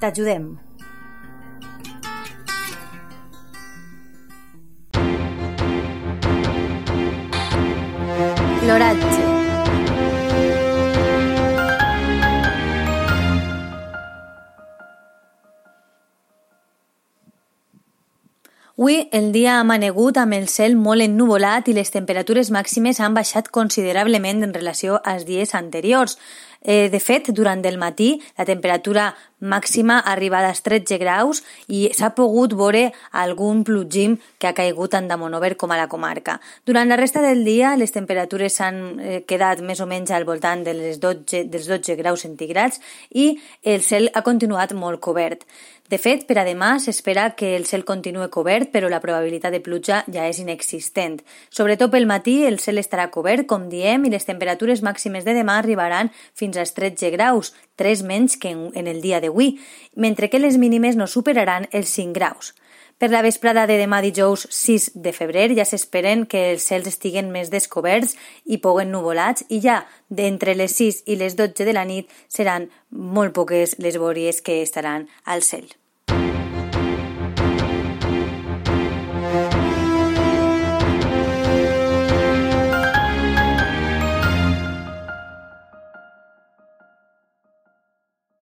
t'ajudem. L'oratge. Avui el dia ha manegut amb el cel molt ennuvolat i les temperatures màximes han baixat considerablement en relació als dies anteriors. Eh, de fet, durant el matí la temperatura màxima ha arribat als 13 graus i s'ha pogut veure algun plugim que ha caigut tant de Monover com a la comarca. Durant la resta del dia les temperatures s'han eh, quedat més o menys al voltant de les 12, dels 12 graus centígrads i el cel ha continuat molt cobert. De fet, per a demà s'espera que el cel continue cobert, però la probabilitat de pluja ja és inexistent. Sobretot pel matí el cel estarà cobert, com diem, i les temperatures màximes de demà arribaran fins als 13 graus, 3 menys que en el dia d'avui, mentre que les mínimes no superaran els 5 graus. Per la vesprada de demà dijous 6 de febrer ja s'esperen que els cels estiguen més descoberts i poguen nuvolats i ja d'entre les 6 i les 12 de la nit seran molt poques les bòries que estaran al cel.